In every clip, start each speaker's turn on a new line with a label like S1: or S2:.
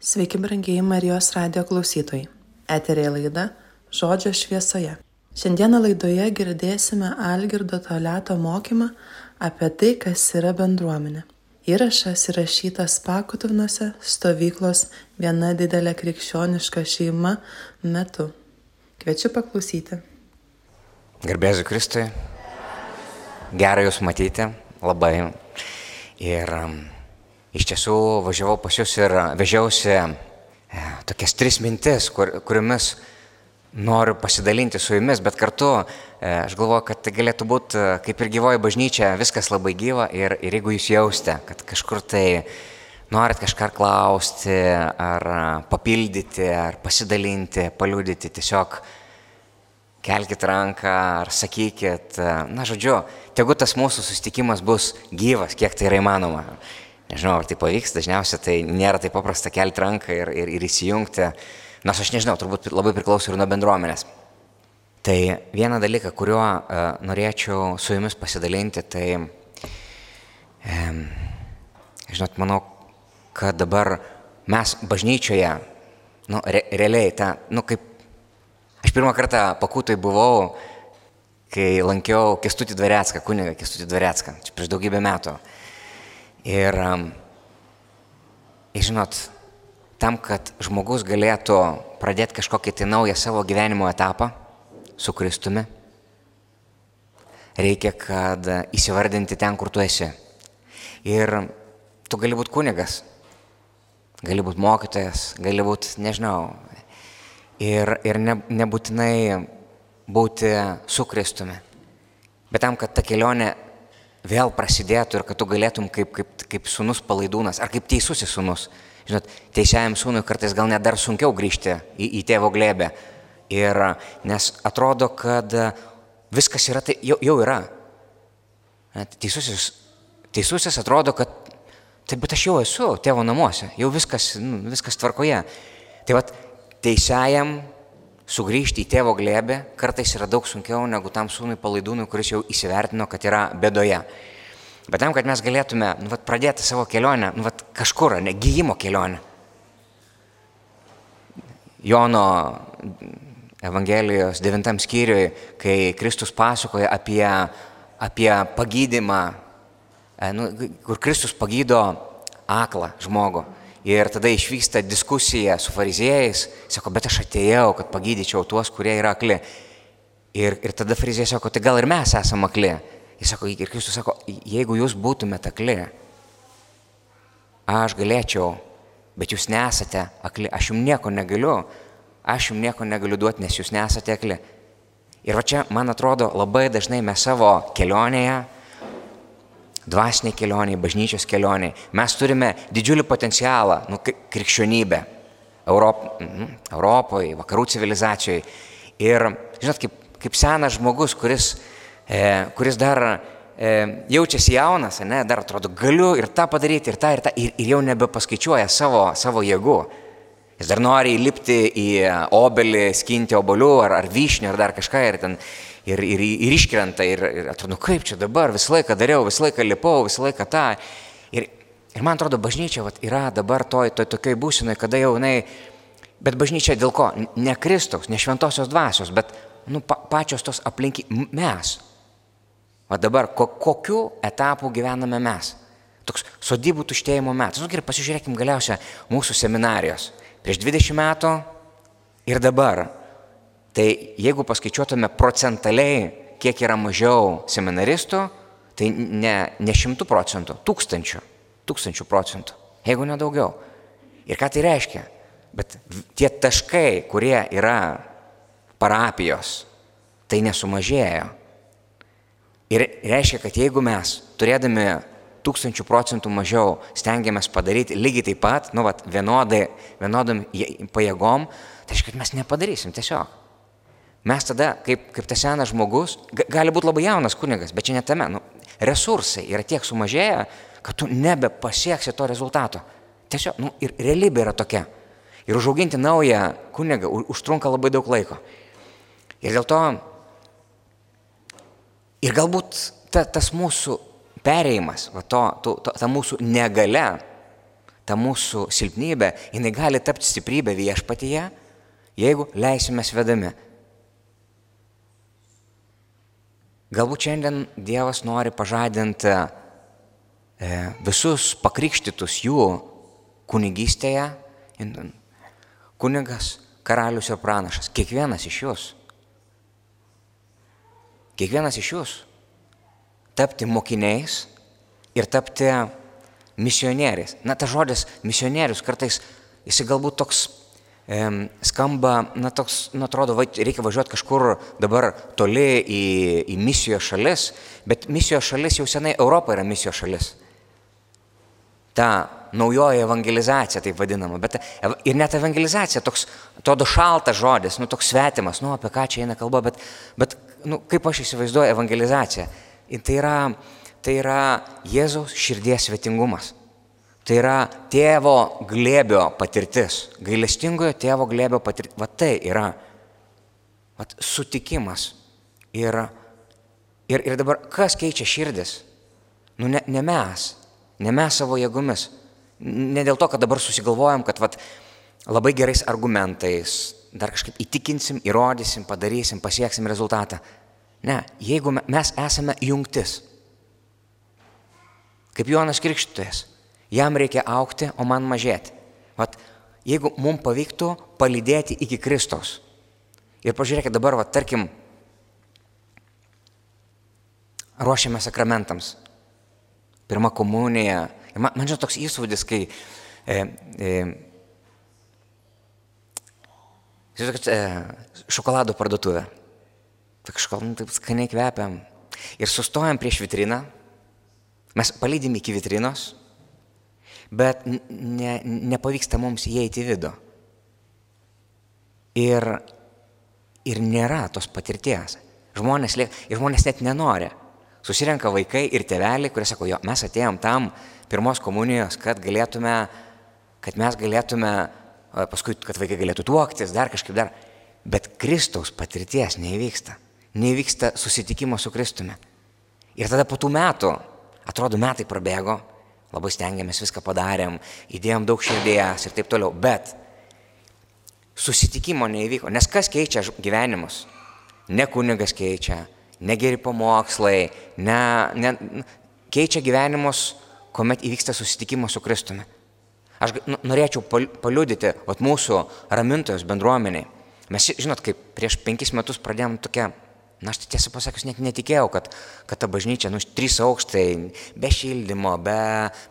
S1: Sveiki, brangieji Marijos radio klausytojai. Eterė laida Žodžio šviesoje. Šiandieną laidoje girdėsime Algirdo Toleto mokymą apie tai, kas yra bendruomenė. Įrašas įrašytas Pakutuvnuose stovyklos viena didelė krikščioniška šeima metu. Kviečiu paklausyti.
S2: Garbėsiu Kristui. Gera Jūs matyti. Labai. Ir um, iš tiesų važiavau pas Jūs ir vežiausi e, tokias tris mintis, kur, kuriomis noriu pasidalinti su Jumis, bet kartu e, aš galvoju, kad tai galėtų būti kaip ir gyvoji bažnyčia, viskas labai gyva ir, ir jeigu Jūs jausite, kad kažkur tai norit kažką klausti, ar papildyti, ar pasidalinti, paliūdyti, tiesiog kelkite ranką ar sakykit, na žodžiu, tegu tas mūsų susitikimas bus gyvas, kiek tai yra įmanoma. Nežinau, ar tai pavyks, dažniausiai tai nėra taip paprasta kelti ranką ir, ir, ir įsijungti, nors aš nežinau, turbūt labai priklauso ir nuo bendruomenės. Tai vieną dalyką, kuriuo uh, norėčiau su jumis pasidalinti, tai, um, žinot, manau, kad dabar mes bažnyčioje, nu, re, realiai, ta, nu, kaip Aš pirmą kartą pakūtai buvau, kai lankiau Kestutį Dvarecką, kunigą Kestutį Dvarecką, čia prieš daugybę metų. Ir, ir žinot, tam, kad žmogus galėtų pradėti kažkokį tai naują savo gyvenimo etapą su Kristumi, reikia, kad įsivardinti ten, kur tu esi. Ir tu gali būti kunigas, gali būti mokytojas, gali būti, nežinau, ir, ir ne, nebūtinai būti su Kristumi. Bet tam, kad ta kelionė vėl prasidėtų ir kad tu galėtum kaip, kaip, kaip sunus palaidūnas ar kaip teisusis sunus. Žinot, teisėjam sūnui kartais gal net dar sunkiau grįžti į, į tėvo glėbę. Ir nes atrodo, kad viskas yra, tai jau, jau yra. Teisusis, teisusis atrodo, kad taip, bet aš jau esu tėvo namuose, jau viskas, nu, viskas tvarkoje. Tai vad, teisėjam sugrįžti į tėvo glėbę kartais yra daug sunkiau negu tam sūnui palaidūnui, kuris jau įsivertino, kad yra bėdoje. Bet tam, kad mes galėtume nu, vat, pradėti savo kelionę, nu, vat, kažkur, ne gyjimo kelionę. Jono Evangelijos devintam skyriui, kai Kristus pasakoja apie, apie pagydymą, e, nu, kur Kristus pagydo aklą žmogų. Ir tada išvyksta diskusija su fariziejais, sako, bet aš atėjau, kad pagydyčiau tuos, kurie yra akli. Ir, ir tada fariziejai sako, tai gal ir mes esame akli. Jis sako, ir Kristus sako, jeigu jūs būtumėte akli, aš galėčiau, bet jūs nesate akli, aš jums nieko negaliu, aš jums nieko negaliu duoti, nes jūs nesate akli. Ir va čia, man atrodo, labai dažnai mes savo kelionėje, dvasiniai kelioniai, bažnyčios kelioniai. Mes turime didžiulį potencialą, nu, krikščionybę Europ, mm, Europoje, vakarų civilizacijoje. Ir, žinot, kaip, kaip senas žmogus, kuris, e, kuris dar e, jaučiasi jaunas, ne, dar atrodo, galiu ir tą padaryti, ir tą, ir tą, ir, ir jau nebepaskaičiuoja savo, savo jėgų. Jis dar nori įlipti į obelį, skinti obolių ar, ar vyšnių ar dar kažką ir ten ir, ir, ir iškrenta ir, ir atrodo, nu kaip čia dabar, visą laiką dariau, visą laiką lipau, visą laiką tą. Ir, ir man atrodo, bažnyčia vat, yra dabar toj, toj tokioj būsinai, kada jau jinai, bet bažnyčia dėl ko? Ne Kristaus, ne šventosios dvasios, bet nu, pa, pačios tos aplinky mes. O dabar ko, kokiu etapu gyvename mes? Toks sodybų tuštėjimo metas. Nu, gerai, pasižiūrėkime galiausia mūsų seminarijos. Prieš 20 metų ir dabar. Tai jeigu paskaičiuotume procentaliai, kiek yra mažiau seminaristų, tai ne, ne šimtų procentų, tūkstančių, tūkstančių procentų, jeigu ne daugiau. Ir ką tai reiškia? Bet tie taškai, kurie yra parapijos, tai nesumažėjo. Ir reiškia, kad jeigu mes, turėdami tūkstančių procentų mažiau, stengiamės padaryti lygiai taip pat, nu, vat, vienodai, vienodam pajėgom, tai reiškia, kad mes nepadarysim tiesiog. Mes tada, kaip, kaip tas senas žmogus, gali būti labai jaunas kunigas, bet čia ne tame. Nu, resursai yra tiek sumažėję, kad tu nebepasieksi to rezultato. Tiesiog, nu, ir realybė yra tokia. Ir užauginti naują kunigą užtrunka labai daug laiko. Ir dėl to, ir galbūt ta, tas mūsų perėjimas, va, to, to, to, ta mūsų negale, ta mūsų silpnybė, jinai gali tapti stiprybė viešpatyje, jeigu leisime svedami. Galbūt šiandien Dievas nori pažadinti e, visus pakrikštytus jų kunigystėje, kunigas, karalius ir pranašas, kiekvienas iš jūs. Kiekvienas iš jūs tapti mokiniais ir tapti misionieriais. Na, ta žodis misionierius kartais, jis galbūt toks e, skamba, na, toks, na, atrodo, va, reikia važiuoti kažkur dabar toli į, į misijos šalis, bet misijos šalis jau senai Europa yra misijos šalis. Ta naujoji evangelizacija, taip vadinama, bet ir net evangelizacija toks, atrodo šaltas žodis, nu, toks svetimas, nu, apie ką čia eina kalba, bet, bet nu, kaip aš įsivaizduoju evangelizaciją. Ir tai yra, tai yra Jėzaus širdies svetingumas. Tai yra tėvo glėbio patirtis, gailestingojo tėvo glėbio patirtis. Va tai yra va, sutikimas. Ir, ir, ir dabar kas keičia širdis? Nu ne, ne mes, ne mes savo jėgomis. Ne dėl to, kad dabar susigalvojam, kad vat, labai gerais argumentais, dar kažkaip įtikinsim, įrodysim, padarysim, pasieksim rezultatą. Ne, jeigu mes esame jungtis, kaip Jonas Krikštytojas, jam reikia aukti, o man mažėti. Vat, jeigu mums pavyktų palydėti iki Kristaus. Ir pažiūrėkit dabar, va, tarkim, ruošiame sakramentams. Pirma komunija. Ir man, man žinot toks įspūdis, kai e, e, e, šokolado parduotuvė. Tai kažkol nu, taip skaniai kvepiam. Ir sustojam prieš vitriną, mes palydim iki vitrinos, bet ne, nepavyksta mums įeiti į vidų. Ir, ir nėra tos patirties. Žmonės, ir žmonės net nenori. Susirenka vaikai ir tėveliai, kurie sako, jo, mes atėjom tam pirmos komunijos, kad galėtume, kad mes galėtume, paskui, kad vaikai galėtų tuoktis, dar kažkaip dar. Bet Kristaus patirties neįvyksta susitikimo su Kristumi. Ir tada po tų metų, atrodo, metai prabėgo, labai stengiamės, viską padarėm, įdėjom daug širdies ir taip toliau, bet susitikimo neįvyko. Nes kas keičia gyvenimus? Ne kunigas keičia, ne geri pamokslai, ne, ne, keičia gyvenimus, kuomet įvyksta susitikimas su Kristumi. Aš norėčiau paliudyti, vat mūsų ramintojos bendruomeniai. Mes, žinot, kaip prieš penkis metus pradėjom tokią Na, aš tai tiesą pasakius net netikėjau, kad, kad ta bažnyčia, nu, trys aukštai, be šildymo, be,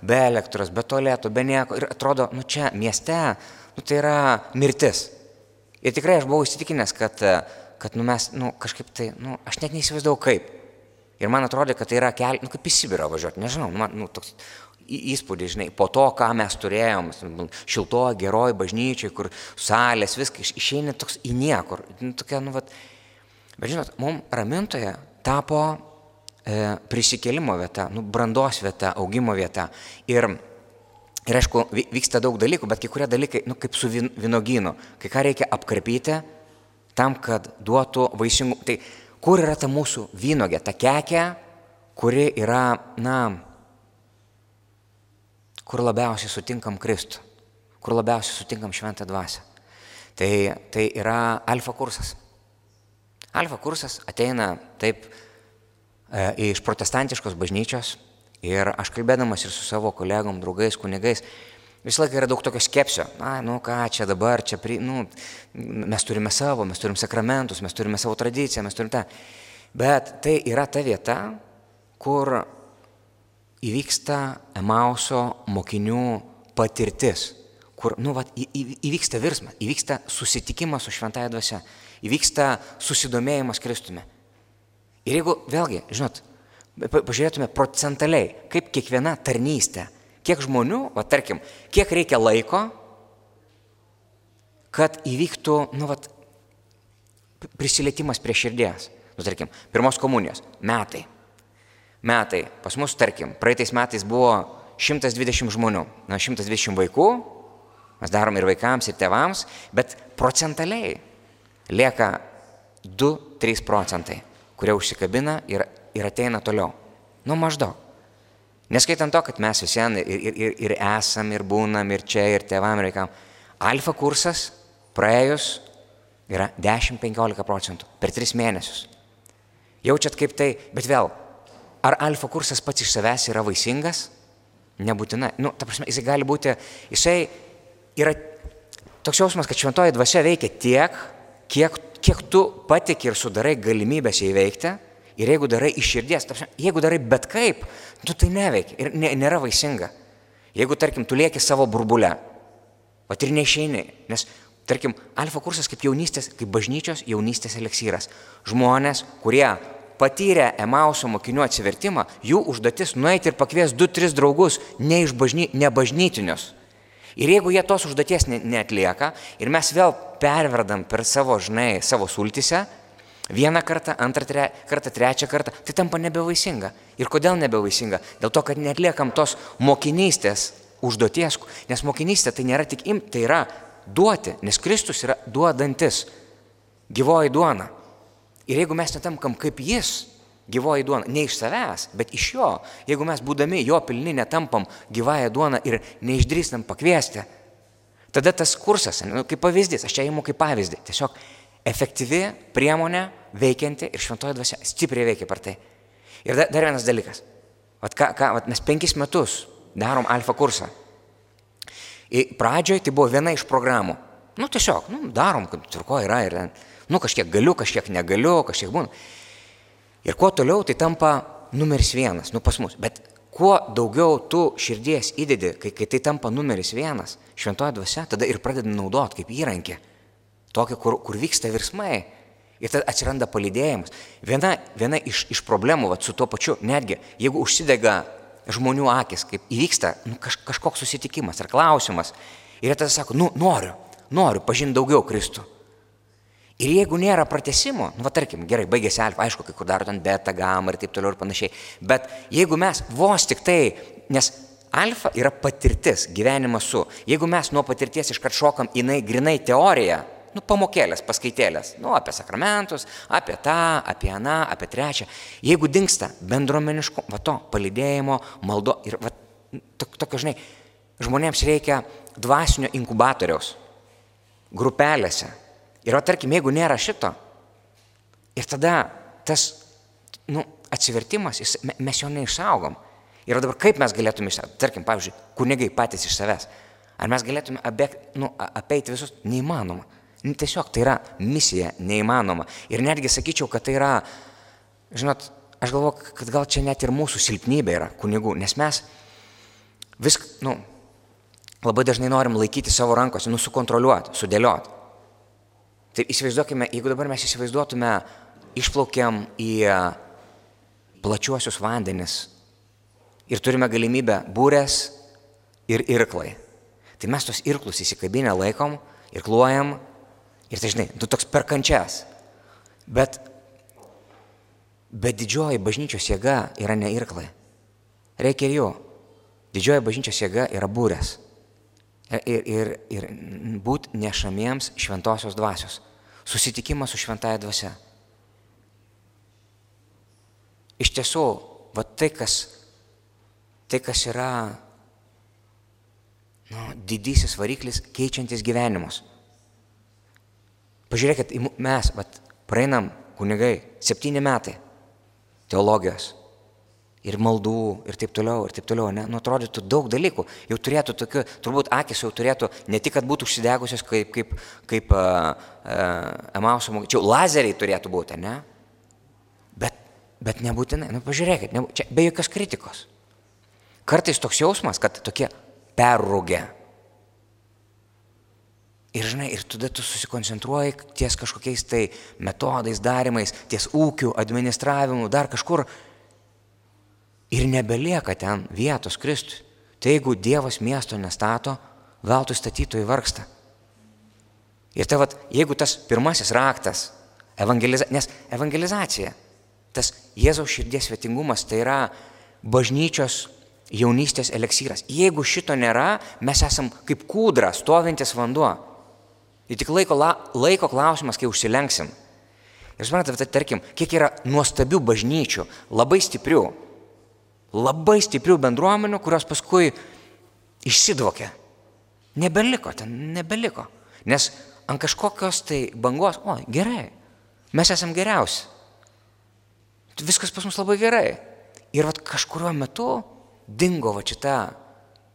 S2: be elektros, be tualetų, be nieko. Ir atrodo, nu, čia mieste, nu, tai yra mirtis. Ir tikrai aš buvau įsitikinęs, kad, kad nu, mes, nu, kažkaip tai, nu, aš net neįsivaizdavau kaip. Ir man atrodė, kad tai yra kelias, nu, kaip į Sibirą važiuoti, nežinau, nu, man, nu, toks įspūdį, žinai, po to, ką mes turėjom, šilto, geroj bažnyčiai, kur salės, viskas, išeina toks į niekur. Nu, tokia, nu, vat, Bet žinot, mums ramintoje tapo e, prisikėlimo vieta, nu, brandos vieta, augimo vieta. Ir, ir aišku, vyksta daug dalykų, bet kai kurie dalykai, nu, kaip su vin, vynogynu, kai ką reikia apkarpyti tam, kad duotų vaisingų. Tai kur yra ta mūsų vynogė, ta kekė, kuri yra, na, kur labiausiai sutinkam Kristų, kur labiausiai sutinkam šventą dvasę. Tai, tai yra alfa kursas. Alfa kursas ateina taip e, iš protestantiškos bažnyčios ir aš kalbėdamas ir su savo kolegom, draugais, kunigais, visą laiką yra daug tokio skepsio. Na, nu ką čia dabar, čia, pri, nu, mes turime savo, mes turime sakramentus, mes turime savo tradiciją, mes turime tą. Bet tai yra ta vieta, kur įvyksta Emauso mokinių patirtis, kur, nu, va, į, į, įvyksta virsmas, įvyksta susitikimas su šventąją dvasia įvyksta susidomėjimas Kristumi. Ir jeigu vėlgi, žinot, pažiūrėtume procentaliai, kaip kiekviena tarnystė, kiek žmonių, va tarkim, kiek reikia laiko, kad įvyktų, nu, va, prisilietimas prie širdies. Nu, tarkim, pirmos komunijos - metai. Metai. Pas mus, tarkim, praeitais metais buvo 120 žmonių, na, 120 vaikų, mes darom ir vaikams, ir tėvams, bet procentaliai lieka 2-3 procentai, kurie užsikabina ir, ir ateina toliau. Nu maždaug. Neskaitant to, kad mes visi ir, ir, ir, ir esam, ir būnam, ir čia, ir tėvam reikam. Alfa kursas praėjus yra 10-15 procentų per 3 mėnesius. Jaučiat kaip tai, bet vėl, ar alfa kursas pats iš savęs yra vaisingas? Nebūtinai. Nu, ta prasme, jisai gali būti, jisai yra toks jausmas, kad šventoji dvasia veikia tiek, kiek, kiek tu patik ir sudarai galimybės įveikti. Ir jeigu darai iš širdies, prasme, jeigu darai bet kaip, tu tai neveikia ir nė, nėra vaisinga. Jeigu, tarkim, tu lieki savo burbulę, o ir neišeini, nes Tarkim, alfa kursas kaip jaunystės, kaip bažnyčios jaunystės eleksyras. Žmonės, kurie patyrė Emauso mokinių atsivertimą, jų užduotis nueiti ir pakvies du, tris draugus ne bažny, nebažnytinius. Ir jeigu jie tos užduoties neatlieka ir mes vėl perverdam per savo, žinai, savo sultise, vieną kartą, antrą tre, kartą, trečią kartą, tai tampa nebevaisinga. Ir kodėl nebevaisinga? Dėl to, kad netliekam tos mokinystės užduoties, nes mokinystė tai nėra tik imti, tai yra duoti, nes Kristus yra duodantis, gyvoji duona. Ir jeigu mes netamkam kaip jis, gyvoji duona, ne iš savęs, bet iš jo, jeigu mes būdami jo pilni netampam gyvąją duoną ir neišdrįstam pakviesti, tada tas kursas, nu, kaip pavyzdys, aš čia įimu kaip pavyzdį, tiesiog efektyvi priemonė veikianti ir šventoji dvasia stipriai veikia per tai. Ir dar, vienas dalykas. Vat ką, ką, vat mes penkis metus darom alfa kursą. Pradžioje tai buvo viena iš programų. Nu, tiesiog, nu, darom, kad tvarko yra ir, nu, kažkiek galiu, kažkiek negaliu, kažkiek būna. Ir kuo toliau, tai tampa numeris vienas, nu, pas mus. Bet kuo daugiau tu širdies įdedi, kai, kai tai tampa numeris vienas, šventoje dvasia, tada ir pradedi naudoti kaip įrankį. Tokį, kur, kur vyksta virsmai. Ir tada atsiranda palydėjimas. Viena, viena iš, iš problemų vat, su tuo pačiu, netgi jeigu užsidega žmonių akis, kaip įvyksta nu, kaž, kažkoks susitikimas ar klausimas. Ir jie tada sako, nu, noriu, noriu pažinti daugiau Kristų. Ir jeigu nėra pratesimo, nu, va, tarkim, gerai, baigėsi alfa, aišku, kai kur daro ten beta, gamma ir taip toliau ir panašiai, bet jeigu mes vos tik tai, nes alfa yra patirtis, gyvenimas su, jeigu mes nuo patirties iškart šokam jinai grinai teorija, nu, pamokėlės, paskaitėlės, nu, apie sakramentus, apie tą, apie aną, apie trečią. Jeigu dinksta bendruomeniško, va to, palidėjimo, maldo ir va, tokio, žinai, žmonėms reikia dvasinio inkubatoriaus grupelėse. Ir o tarkim, jeigu nėra šito, ir tada tas, nu, atsivertimas, jis, mes jo neišsaugom. Ir dabar kaip mes galėtume tarkim, pavyzdžiui, kunigai patys iš savęs. Ar mes galėtume abek, nu, apeiti visus? Neįmanoma. Nu, tiesiog tai yra misija neįmanoma. Ir netgi sakyčiau, kad tai yra, žinot, aš galvoju, kad gal čia net ir mūsų silpnybė yra kunigų, nes mes vis, nu, labai dažnai norim laikyti savo rankose, nu, sukontroliuoti, sudėlioti. Tai įsivaizduokime, jeigu dabar mes įsivaizduotume, išplaukiam į plačiuosius vandenis ir turime galimybę būrės ir irklai. Tai mes tos irklus įsikabinę laikom, irkluojam Ir tai žinai, tu toks perkančias. Bet, bet didžioji bažnyčios jėga yra ne irklai. Reikia ir jų. Didžioji bažnyčios jėga yra būrės. Ir, ir, ir būt nešamiems šventosios dvasios. Susitikimas su šventąją dvasia. Iš tiesų, va tai, kas, tai, kas yra nu, didysis variklis keičiantis gyvenimus. Pažiūrėkit, mes, vat, praeinam kunigai, septyni metai teologijos ir maldų ir taip toliau, ir taip toliau, ne, nu atrodytų daug dalykų, jau turėtų tokių, turbūt akis jau turėtų ne tik, kad būtų užsidegusios kaip, kaip, kaip uh, uh, emauso mokėčiau, lazeriai turėtų būti, ne, bet, bet nebūtinai, nu pažiūrėkit, ne, čia be jokios kritikos. Kartais toks jausmas, kad tokie perrūgę, Ir žinai, ir tada tu susikoncentruoji ties kažkokiais tai metodais, darimais, ties ūkiu, administravimu, dar kažkur. Ir nebelieka ten vietos Kristui. Tai jeigu Dievas miesto nestato, veltui statytojai vargsta. Ir tai vad, jeigu tas pirmasis raktas, evangeliza, nes evangelizacija, tas Jėzaus širdies svetingumas, tai yra bažnyčios jaunystės eleksyras. Jeigu šito nėra, mes esam kaip kūdra, stovintis vanduo. Tai tik laiko, la, laiko klausimas, kai užsilenksim. Ir suprantate, tai tarkim, kiek yra nuostabių bažnyčių, labai stiprių. Labai stiprių bendruomenių, kurios paskui išsidvokė. Nebeliko, ten nebeliko. Nes ant kažkokios tai bangos, o, gerai, mes esam geriausi. Viskas pas mus labai gerai. Ir vat kažkurio metu dingo va šita,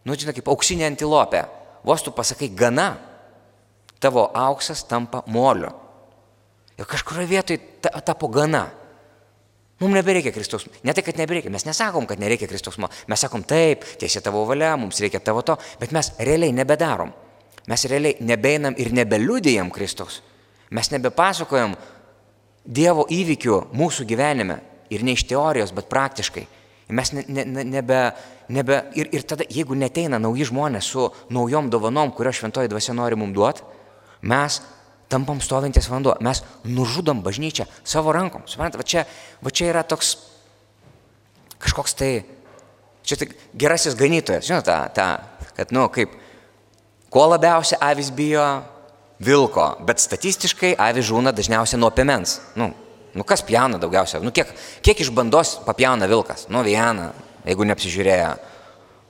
S2: nu, žinai, kaip auksinė antilopė. Vos tu pasakai gana, tavo auksas tampa moliu. Ir kažkurioje vietoje tapo gana. Mums nebereikia Kristaus. Ne tai, kad nebereikia. Mes nesakom, kad nereikia Kristaus. Mes sakom taip, tiesiai tavo valia, mums reikia tavo to, bet mes realiai nebedarom. Mes realiai nebeinam ir nebeliudėjam Kristaus. Mes nebepasakojam Dievo įvykių mūsų gyvenime. Ir ne iš teorijos, bet praktiškai. Mes ne, ne, nebe, nebe, ir, ir tada, jeigu neteina nauji žmonės su naujom dovanom, kurio šventoji dvasia nori mums duoti, mes tampam stovintis vanduo, mes nužudom bažnyčią savo rankom. Suprantate, va čia, va čia yra toks kažkoks tai, čia tik gerasis ganytojas, žinote, ta, ta, kad, nu, kaip, ko labiausiai avis bijo vilko, bet statistiškai avis žūna dažniausiai nuo piemens. Nu, nu kas pjauna daugiausia? Nu, kiek, kiek iš bandos papjauna vilkas? Nu, vieną, jeigu neapsižiūrėjo.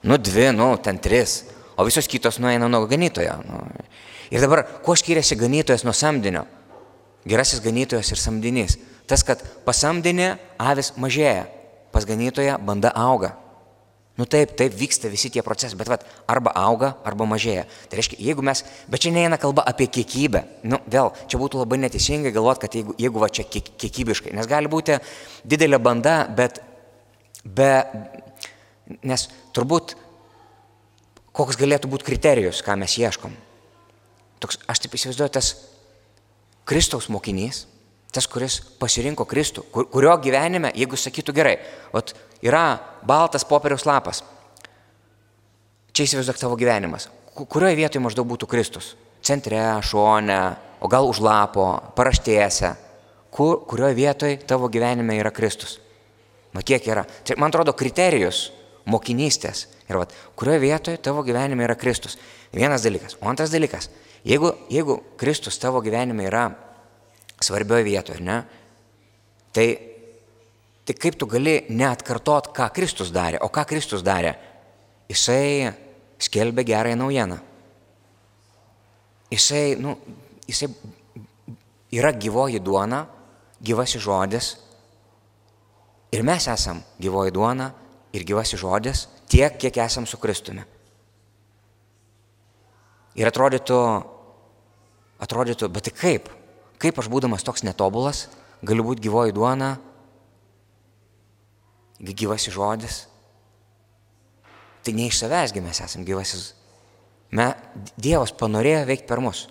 S2: Nu, dvi, nu, ten tris. O visos kitos nueina nuo ganytojo. Nu, Ir dabar, kuo skiriasi ganytojas nuo samdinio? Gerasis ganytojas ir samdinys. Tas, kad pasamdinė avis mažėja, pas ganytoją banda auga. Nu taip, taip vyksta visi tie procesai, bet vat, arba auga, arba mažėja. Tai reiškia, jeigu mes, bet čia neina kalba apie kiekybę. Nu vėl, čia būtų labai neteisingai galvoti, kad jeigu, jeigu va čia kiek, kiekybiškai, nes gali būti didelė banda, bet be, nes turbūt koks galėtų būti kriterijus, ką mes ieškom toks, aš taip įsivaizduoju, tas Kristaus mokinys, tas, kuris pasirinko Kristų, kur, kurio gyvenime, jeigu sakytų gerai, ot, yra baltas popieriaus lapas, čia įsivaizduok tavo gyvenimas, kurioje vietoje maždaug būtų Kristus? Centre, šone, o gal už lapo, paraštėse, kur, kurioje vietoje tavo gyvenime yra Kristus? Na kiek yra? Tai man atrodo kriterijus mokinystės. Ir vat, kurioje vietoje tavo gyvenime yra Kristus? Vienas dalykas. O antras dalykas. Jeigu, jeigu Kristus tavo gyvenime yra svarbioje vietoje, ne, tai, tai kaip tu gali neatkartot, ką Kristus darė. O ką Kristus darė? Jisai skelbė gerąją naujieną. Jisai, nu, jisai yra gyvoji duona, gyvasis žodis. Ir mes esam gyvoji duona ir gyvasis žodis tiek, kiek esam su Kristumi. Ir atrodytų, atrodytų, bet tai kaip? Kaip aš būdamas toks netobulas, galiu būti gyvoji duona, gyvasis žodis? Tai ne iš savęsgi mes esame gyvasis. Me, Dievas panorėjo veikti per mus.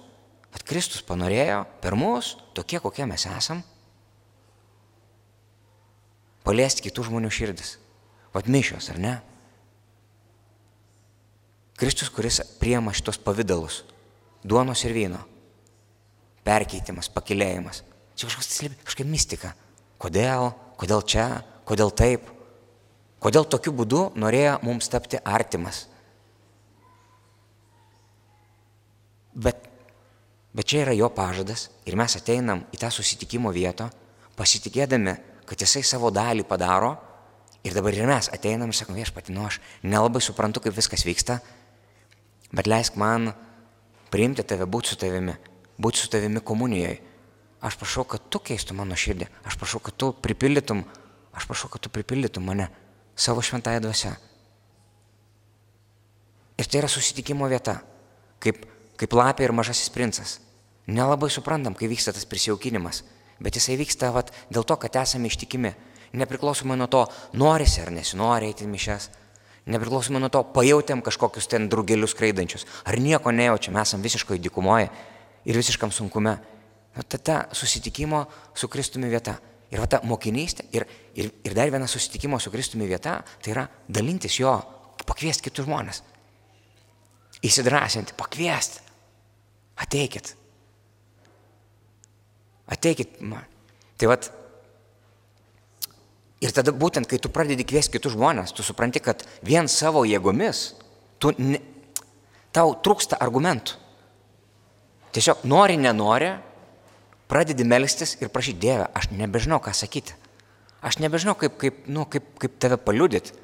S2: Bet Kristus panorėjo per mus, tokie kokie mes esam, paliesti kitų žmonių širdis. Vat mišios, ar ne? Kristus, kuris priema šitos pavydalus - duonos ir vyno. Perkeitimas, pakilėjimas. Čia kažkokia, kažkokia mistika. Kodėl, kodėl čia, kodėl taip, kodėl tokiu būdu norėjo mums tapti artimas. Bet, bet čia yra jo pažadas ir mes ateinam į tą susitikimo vietą, pasitikėdami, kad jisai savo dalį padaro. Ir dabar ir mes ateinam ir sakom, viešpati, nu aš nelabai suprantu, kaip viskas vyksta, bet leisk man priimti tave, būti su tavimi būti su tavimi komunijoje. Aš prašau, kad tu keistum mano širdį. Aš prašau, kad tu pripildytum, aš prašau, kad tu pripildytum mane savo šventąją dvasę. Ir tai yra susitikimo vieta, kaip, kaip lapė ir mažasis princas. Nelabai suprantam, kai vyksta tas prisijaukinimas, bet jisai vyksta vat, dėl to, kad esame ištikimi. Nepriklausomai nuo to, norisi ar nesinori eiti mišes, nepriklausomai nuo to, pajutėm kažkokius ten drugelius skraidančius, ar nieko nejaučiam, esam visiškai dikumoje ir visiškam sunkume. Va ta, ta susitikimo su Kristumi vieta. Ir va ta mokinystė. Ir, ir, ir dar viena susitikimo su Kristumi vieta, tai yra dalintis jo, pakviesti kitus žmonės. Įsidrasinti, pakviesti. Ateikit. Ateikit man. Tai vad. Ir tada būtent, kai tu pradedi kviesti kitus žmonės, tu supranti, kad vien savo jėgomis tu ne, tau trūksta argumentų. Tiesiog nori, nenori, pradedi melstis ir prašyti Dievę, aš nebežinau, ką sakyti. Aš nebežinau, kaip, kaip, nu, kaip, kaip tave paliudyti.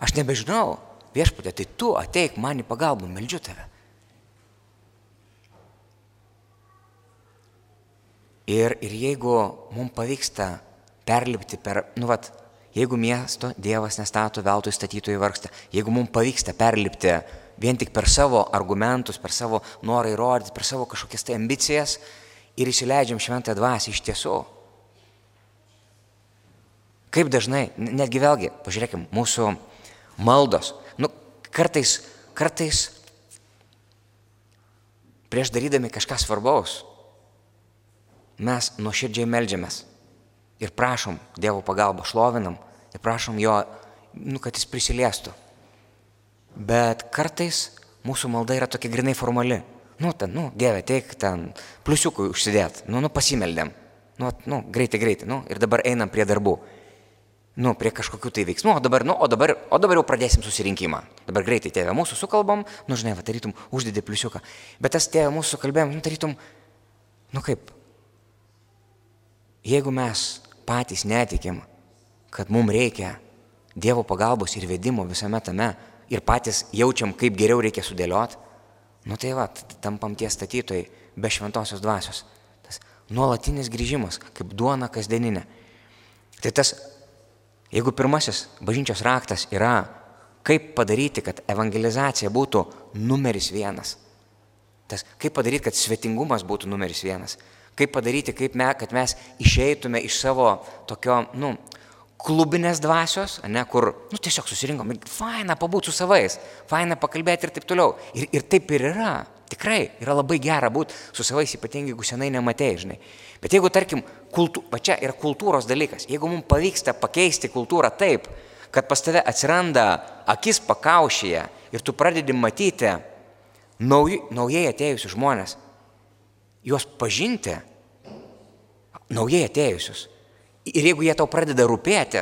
S2: aš nebežinau, viešpatė, tai tu ateik man į pagalbą, meldžiu tave. Ir, ir jeigu mums pavyksta perlipti per, nu, vat, jeigu miesto Dievas nestato, veltui statytojai vargsta, jeigu mums pavyksta perlipti vien tik per savo argumentus, per savo norą įrodyti, per savo kažkokias tai ambicijas ir įsileidžiam šventąją dvasę iš tiesų. Kaip dažnai, netgi vėlgi, pažiūrėkime, mūsų maldos, nu, kartais, kartais prieš darydami kažką svarbaus, mes nuoširdžiai melžiamės ir prašom Dievo pagalbą, šlovinam ir prašom jo, nu, kad jis prisiliestų. Bet kartais mūsų malda yra tokia grinai formali. Nu, ten, nu, Dieve, teik ten pliusiukui užsidėt, nu, nu, pasimeldėm. Nu, nu, greitai, greitai, nu, ir dabar einam prie darbų. Nu, prie kažkokių tai veiksmų, o dabar, nu, o dabar, o dabar jau pradėsim susirinkimą. Dabar greitai tėvė mūsų sukalbam, nu, žinai, va, tarytum, uždėdė pliusiuką. Bet tas tėvė mūsų sukalbėjom, nu, tarytum, nu kaip, jeigu mes patys netikim, kad mums reikia Dievo pagalbos ir vedimo visame tame, ir patys jaučiam, kaip geriau reikia sudėlioti, nu tai va, tampam tie statytojai be šventosios dvasios. Tas nuolatinis grįžimas, kaip duona kasdieninė. Tai tas, jeigu pirmasis bažnyčios raktas yra, kaip padaryti, kad evangelizacija būtų numeris vienas. Tas, kaip padaryti, kad svetingumas būtų numeris vienas. Kaip padaryti, kaip me, kad mes išeitume iš savo tokio, nu, klubinės dvasios, ne, kur, nu, tiesiog susirinkom, faina pabūti su savais, faina pakalbėti ir taip toliau. Ir, ir taip ir yra. Tikrai yra labai gera būti su savais, ypatingai jeigu senai nematėjai, žinai. Bet jeigu, tarkim, kultu, va čia yra kultūros dalykas, jeigu mums pavyksta pakeisti kultūrą taip, kad pas tave atsiranda akis pakaušyje ir tu pradedi matyti nauj, naujai atėjusius žmonės, juos pažinti, naujai atėjusius, Ir jeigu jie tau pradeda rūpėti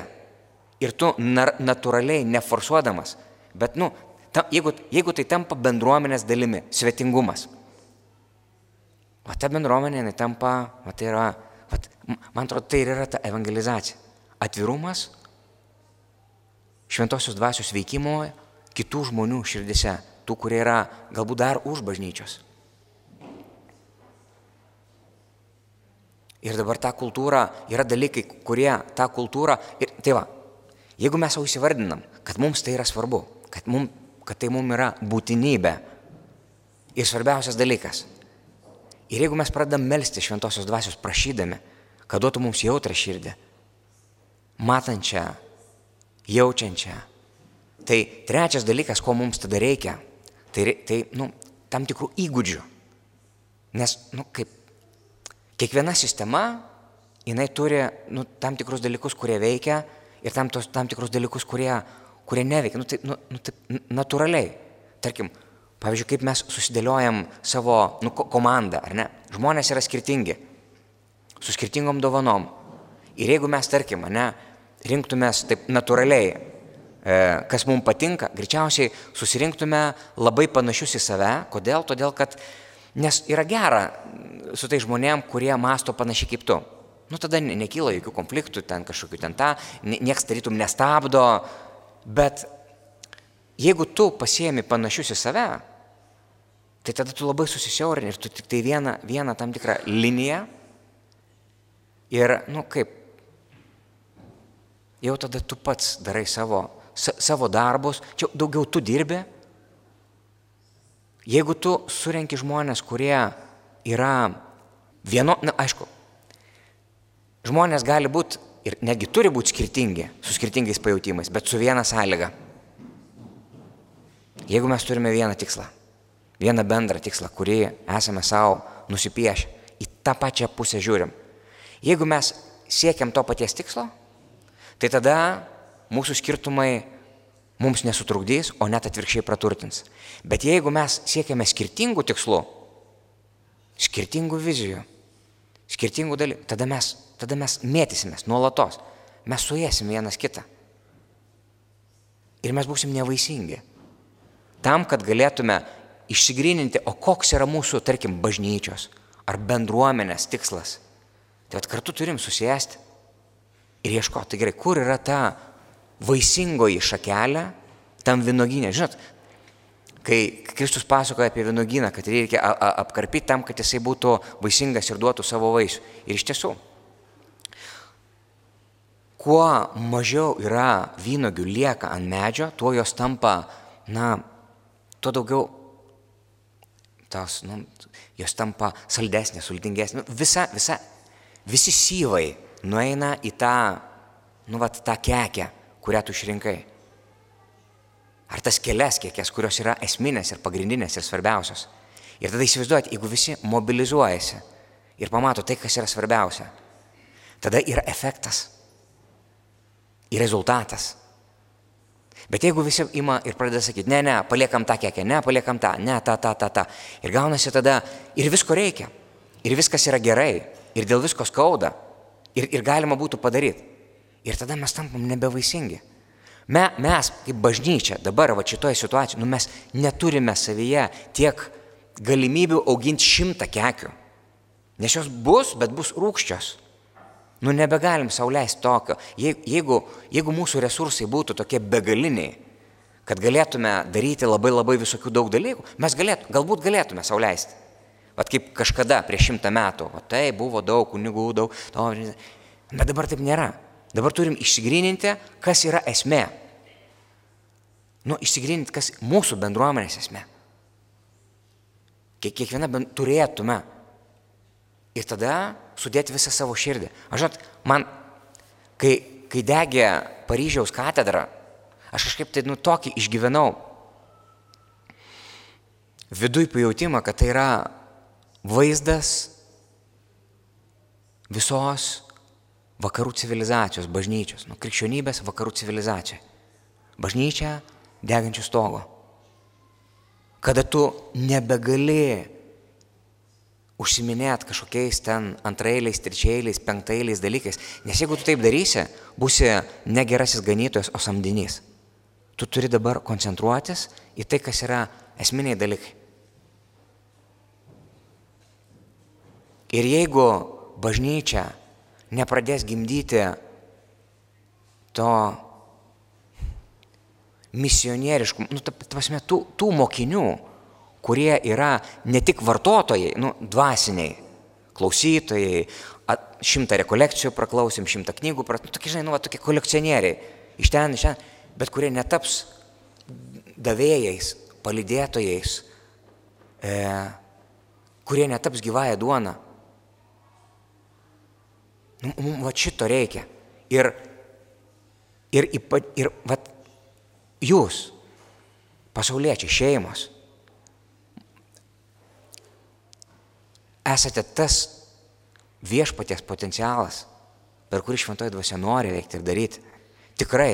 S2: ir tu natūraliai neforsuodamas, bet, nu, ta, jeigu, jeigu tai tampa bendruomenės dalimi, svetingumas, o ta bendruomenė, jinai tampa, o tai yra, o, man atrodo, tai ir yra ta evangelizacija. Atvirumas, šventosios dvasios veikimo kitų žmonių širdise, tų, kurie yra galbūt dar už bažnyčios. Ir dabar ta kultūra, yra dalykai, kurie tą kultūrą, ir tai va, jeigu mes jau įsivardinam, kad mums tai yra svarbu, kad, mum, kad tai mums yra būtinybė ir svarbiausias dalykas. Ir jeigu mes pradedam melstį šventosios dvasios prašydami, kad duotų mums jautrą širdį, matančią, jaučiančią, tai trečias dalykas, ko mums tada reikia, tai, tai nu, tam tikrų įgūdžių. Nes, nu, kaip Kiekviena sistema, jinai turi nu, tam tikrus dalykus, kurie veikia ir tam, tos, tam tikrus dalykus, kurie, kurie neveikia. Nu, tai, nu, nu, tai natūraliai. Tarkim, pavyzdžiui, kaip mes susidėliojam savo nu, komandą, ar ne? Žmonės yra skirtingi, su skirtingom dovanom. Ir jeigu mes, tarkim, ne, rinktumės taip natūraliai, e, kas mums patinka, greičiausiai susirinktume labai panašius į save. Kodėl? Todėl, kad Nes yra gera su tai žmonėm, kurie masto panašiai kaip tu. Nu tada nekyla jokių konfliktų, ten kažkokių ten tą, nieks tarytum nestabdo, bet jeigu tu pasiemi panašius į save, tai tada tu labai susisiaurini ir tu tik tai vieną, vieną tam tikrą liniją ir, nu kaip, jau tada tu pats darai savo, sa, savo darbus, čia daugiau tu dirbi, Jeigu tu surenki žmonės, kurie yra vieno, na aišku, žmonės gali būti ir netgi turi būti skirtingi, su skirtingais pajūtimais, bet su viena sąlyga. Jeigu mes turime vieną tikslą, vieną bendrą tikslą, kurį esame savo nusipiešę, į tą pačią pusę žiūrim. Jeigu mes siekiam to paties tikslo, tai tada mūsų skirtumai mums nesutrukdys, o net atvirkščiai praturtins. Bet jeigu mes siekiame skirtingų tikslų, skirtingų vizijų, skirtingų dalykų, tada mes, tada mes mėtysimės nuolatos, mes suėsim vienas kitą. Ir mes būsim nevaisingi. Tam, kad galėtume išsigryninti, o koks yra mūsų, tarkim, bažnyčios ar bendruomenės tikslas. Tai kartu turim susijęsti ir ieškoti, tai gerai, kur yra ta vaisingoji šakelė, tam vynoginė. Žinot, kai Kristus pasakoja apie vynogyną, kad reikia apkarpyti tam, kad jisai būtų vaisingas ir duotų savo vaisių. Ir iš tiesų, kuo mažiau yra vynogių lieka ant medžio, tuo jos tampa, na, tuo daugiau tos, nu, jos tampa saldesnės, sultingesnės. Nu, visa, visa, visi syvai nueina į tą, nu, vat, tą kekę, kurią tu išrinkai. Ar tas kelias kiekės, kurios yra esminės ir pagrindinės ir svarbiausios. Ir tada įsivaizduojat, jeigu visi mobilizuojasi ir pamato tai, kas yra svarbiausia, tada yra efektas, ir rezultatas. Bet jeigu visi ima ir pradeda sakyti, ne, ne, paliekam tą kiekę, ne, paliekam tą, ne, tą, tą, tą, tą. Ir gaunasi tada, ir visko reikia. Ir viskas yra gerai. Ir dėl visko skauda. Ir, ir galima būtų padaryti. Ir tada mes tampam nebevaisingi. Me, mes, kaip bažnyčia, dabar va šitoje situacijoje, nu, mes neturime savyje tiek galimybių auginti šimtą kekių. Nes jos bus, bet bus rūkščios. Nu nebegalim sauliaisti tokio. Jeigu, jeigu mūsų resursai būtų tokie begaliniai, kad galėtume daryti labai labai visokių daug dalykų, mes galėt, galbūt galėtume sauliaisti. Vat kaip kažkada prieš šimtą metų, o tai buvo daug kunigų, daug to, bet dabar taip nėra. Dabar turim išsigryninti, kas yra esmė. Nu, išsigryninti, kas mūsų bendruomenės esmė. Kiekviena bent turėtume Ir tada sudėti visą savo širdį. Aš žinot, man, kai, kai degė Paryžiaus katedra, aš kažkaip tai nu tokį išgyvenau. Viduj pajautimą, kad tai yra vaizdas visos vakarų civilizacijos, bažnyčios, nu, krikščionybės vakarų civilizacija. Bažnyčia degančių stogo. Kada tu nebegali užsiminėt kažkokiais ten antrailiais, trečiailiais, penktailiais dalykais. Nes jeigu tu taip darysi, būsi ne gerasis ganytojas, o samdinys. Tu turi dabar koncentruotis į tai, kas yra esminiai dalykai. Ir jeigu bažnyčia nepradės gimdyti to misionieriškų, nu, ta prasme, tų, tų mokinių, kurie yra ne tik vartotojai, nu, dvasiniai, klausytojai, šimtą rekolekcijų praklausim, šimtą knygų, pra, nu, tokie, žinai, nu, va, tokie kolekcionieriai, iš ten, iš ten, bet kurie netaps davėjais, palidėtojais, e, kurie netaps gyvąją duoną. Nu, mums va šito reikia. Ir, ir, ir, ir va, jūs, pasauliečiai, šeimos, esate tas viešpaties potencialas, per kurį šventoji dvasia nori veikti ir daryti. Tikrai,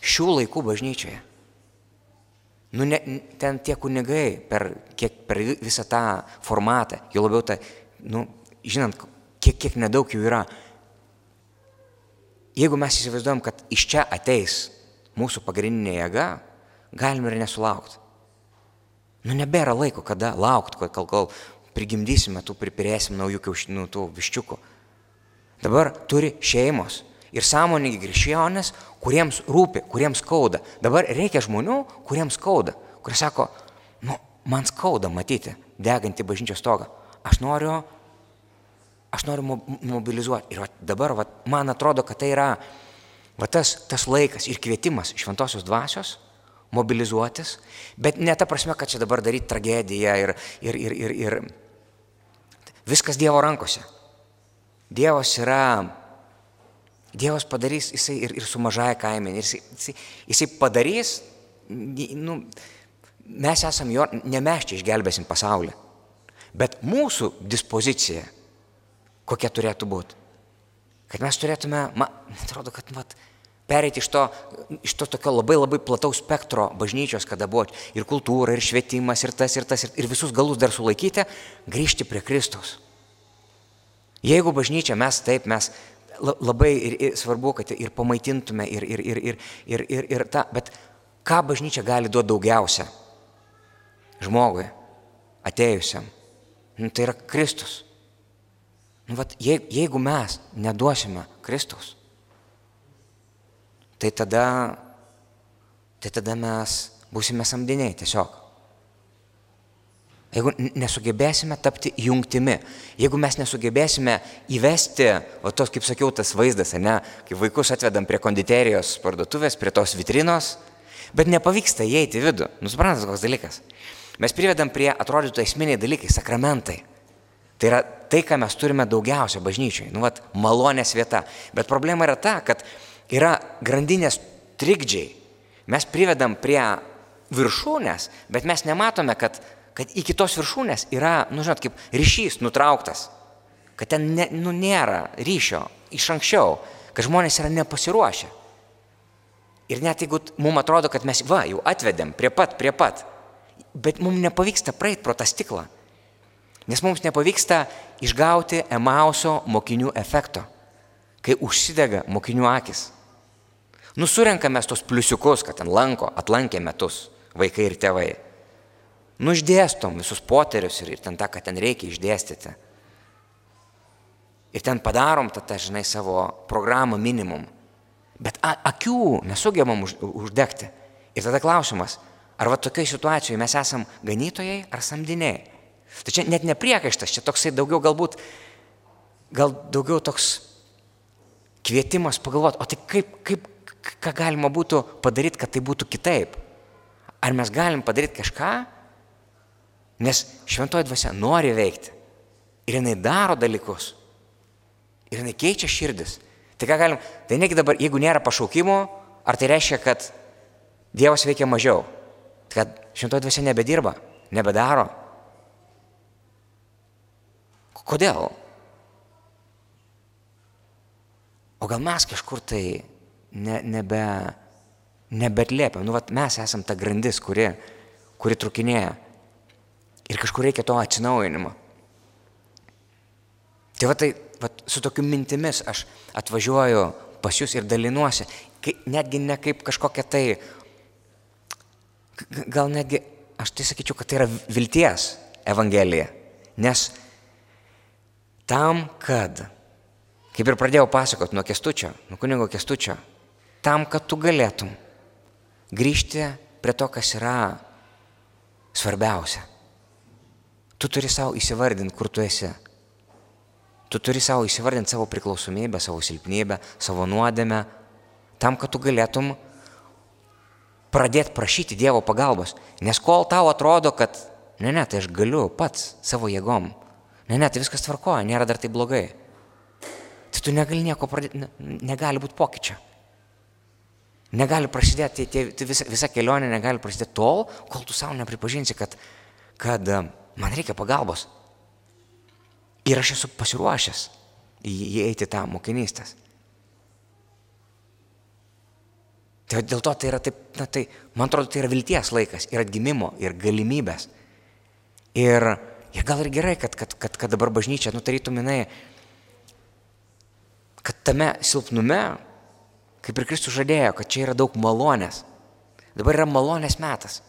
S2: šių laikų bažnyčioje. Nu, ne, ten tie kunigai per, kiek, per visą tą formatą, jau labiau tą, nu, žinant, kiek, kiek nedaug jų yra. Jeigu mes įsivaizduojam, kad iš čia ateis mūsų pagrindinė jėga, galime ir nesulaukti. Nu, nebėra laiko, kada laukti, kol, kol prigimdysime, tų pripirėsim naujų kiaušinių, tų viščiukų. Dabar turi šeimos ir sąmoningi krikščionės, kuriems rūpi, kuriems skauda. Dabar reikia žmonių, kuriems skauda, kurie sako, nu, man skauda matyti degantį bažnyčios stogą. Aš noriu, aš noriu mobilizuoti. Ir va, dabar va, man atrodo, kad tai yra va, tas, tas laikas ir kvietimas šventosios dvasios mobilizuotis, bet ne ta prasme, kad čia dabar daryti tragediją ir, ir, ir, ir, ir Viskas Dievo rankose. Dievas yra, Dievas padarys jisai ir, ir su mažaja kaimenė. Jisai, jisai, jisai padarys, nu, mes esam jo, ne mes čia išgelbėsim pasaulį. Bet mūsų dispozicija, kokia turėtų būti. Kad mes turėtume, man atrodo, kad vat, pereiti iš to, iš to tokio labai labai plataus spektro bažnyčios, kada buvo ir kultūra, ir švietimas, ir tas, ir tas, ir, ir visus galus dar sulaikyti, grįžti prie Kristus. Jeigu bažnyčia mes taip, mes labai ir, ir svarbu, kad ir pamaitintume, ir, ir, ir, ir, ir, ir, ir tą, bet ką bažnyčia gali duoti daugiausia žmogui, atėjusiam? Nu, tai yra Kristus. Nu, vat, jeigu mes neduosime Kristus, tai tada tai tada mes būsime samdiniai tiesiog. Jeigu nesugebėsime tapti jungtimi, jeigu mes nesugebėsime įvesti, o tos, kaip sakiau, tas vaizdas, ne, kai vaikus atvedam prie konditerijos parduotuvės, prie tos vitrinos, bet nepavyksta įeiti į vidų. Nusiprantate, koks dalykas. Mes privedam prie atrodytų esminiai dalykai, sakramentai. Tai yra tai, ką mes turime daugiausia bažnyčiai, nu, vat, malonės vieta. Bet problema yra ta, kad yra grandinės trikdžiai. Mes privedam prie viršūnės, bet mes nematome, kad kad iki tos viršūnės yra, nu žinot, kaip ryšys nutrauktas, kad ten ne, nu, nėra ryšio iš anksčiau, kad žmonės yra nepasiruošę. Ir net jeigu mums atrodo, kad mes, va, jau atvedėm prie pat, prie pat, bet mums nepavyksta praeiti pro tą stiklą. Nes mums nepavyksta išgauti emauso mokinių efekto, kai užsidega mokinių akis. Nusurenkame tos pliusiukus, kad ten lanko, atlankė metus vaikai ir tėvai nuždėstom visus poterius ir, ir ten tą, ką ten reikia išdėstyti. Ir ten padarom tą žinai, savo programą minimum. Bet akių nesugebam už, uždegti. Ir tada klausimas, ar va tokioje situacijoje mes esam ganytojai ar samdiniai. Tai čia net nepriekaištas, čia toksai daugiau galbūt, gal daugiau toks kvietimas pagalvoti, o tai kaip, kaip, ką galima būtų padaryti, kad tai būtų kitaip. Ar mes galim padaryti kažką, Nes šventoji dvasia nori veikti. Ir jinai daro dalykus. Ir jinai keičia širdis. Tai ką galim, tai negi dabar, jeigu nėra pašaukimo, ar tai reiškia, kad Dievas veikia mažiau? Kad šventoji dvasia nebedirba, nebedaro. Kodėl? O gal mes kažkur tai ne, nebe, nebetlėpiam. Nu, vat mes esam ta grandis, kuri, kuri trukinėja. Ir kažkur reikia to atsinaujinimo. Tai va tai, va, su tokiu mintimis aš atvažiuoju pas jūs ir dalinuosi, kai, netgi ne kaip kažkokia tai, gal netgi, aš tai sakyčiau, kad tai yra vilties evangelija. Nes tam, kad, kaip ir pradėjau pasakoti nuo kestučio, nuo kunigo kestučio, tam, kad tu galėtum grįžti prie to, kas yra svarbiausia. Tu turi savo įsivardinti, kur tu esi. Tu turi savo įsivardinti savo priklausomybę, savo silpnybę, savo nuodėmę, tam, kad tu galėtum pradėti prašyti Dievo pagalbos. Nes kol tau atrodo, kad ne, ne, tai aš galiu pats savo jėgom. Ne, ne, tai viskas tvarkoja, nėra dar tai blogai. Tai tu negali nieko pradėti, negali būti pokyčio. Negali prasidėti, tai, tai visa, visa kelionė negali prasidėti tol, kol tu savo nepripažinsi, kad, kad man reikia pagalbos. Ir aš esu pasiruošęs įeiti tą mokinystės. Tai dėl to tai yra taip, na tai, man atrodo, tai yra vilties laikas ir atgimimo, ir galimybės. Ir, ir gal ir gerai, kad, kad, kad, kad dabar bažnyčia, nutarytum jinai, kad tame silpnume, kaip ir Kristus žadėjo, kad čia yra daug malonės. Dabar yra malonės metas.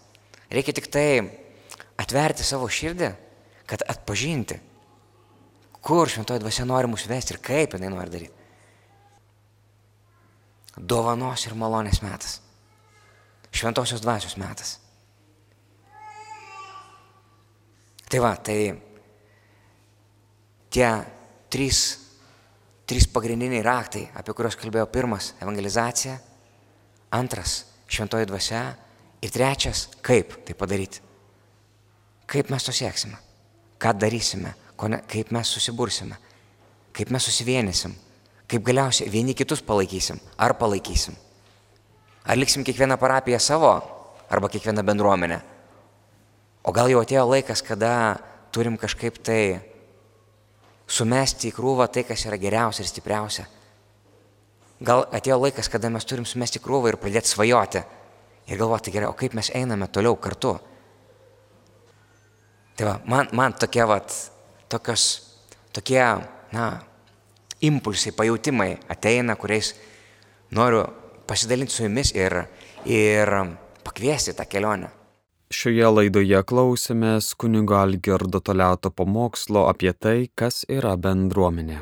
S2: Reikia tik tai atverti savo širdį, kad atpažinti, kur šventoji dvasia nori mus vesti ir kaip jinai nori daryti. Dovanos ir malonės metas. Šventosios dvasios metas. Tai va, tai tie trys, trys pagrindiniai raktai, apie kuriuos kalbėjau pirmas - evangelizacija, antras - šventoji dvasia ir trečias - kaip tai padaryti. Kaip mes to sieksime? Ką darysime? Ne, kaip mes susibursime? Kaip mes susivienysim? Kaip galiausiai vieni kitus palaikysim? Ar palaikysim? Ar liksim kiekvieną parapiją savo? Arba kiekvieną bendruomenę? O gal jau atėjo laikas, kada turim kažkaip tai sumesti į krūvą tai, kas yra geriausia ir stipriausia? Gal atėjo laikas, kada mes turim sumesti krūvą ir pradėti svajoti ir galvoti gerai, o kaip mes einame toliau kartu? Tai va, man, man tokie, vat, tokios, tokie, na, impulsai, pajūtimai ateina, kuriais noriu pasidalinti su jumis ir, ir pakviesti tą kelionę.
S3: Šioje laidoje klausėmės kunigo Algerdo Toleto pamokslo apie tai, kas yra bendruomenė.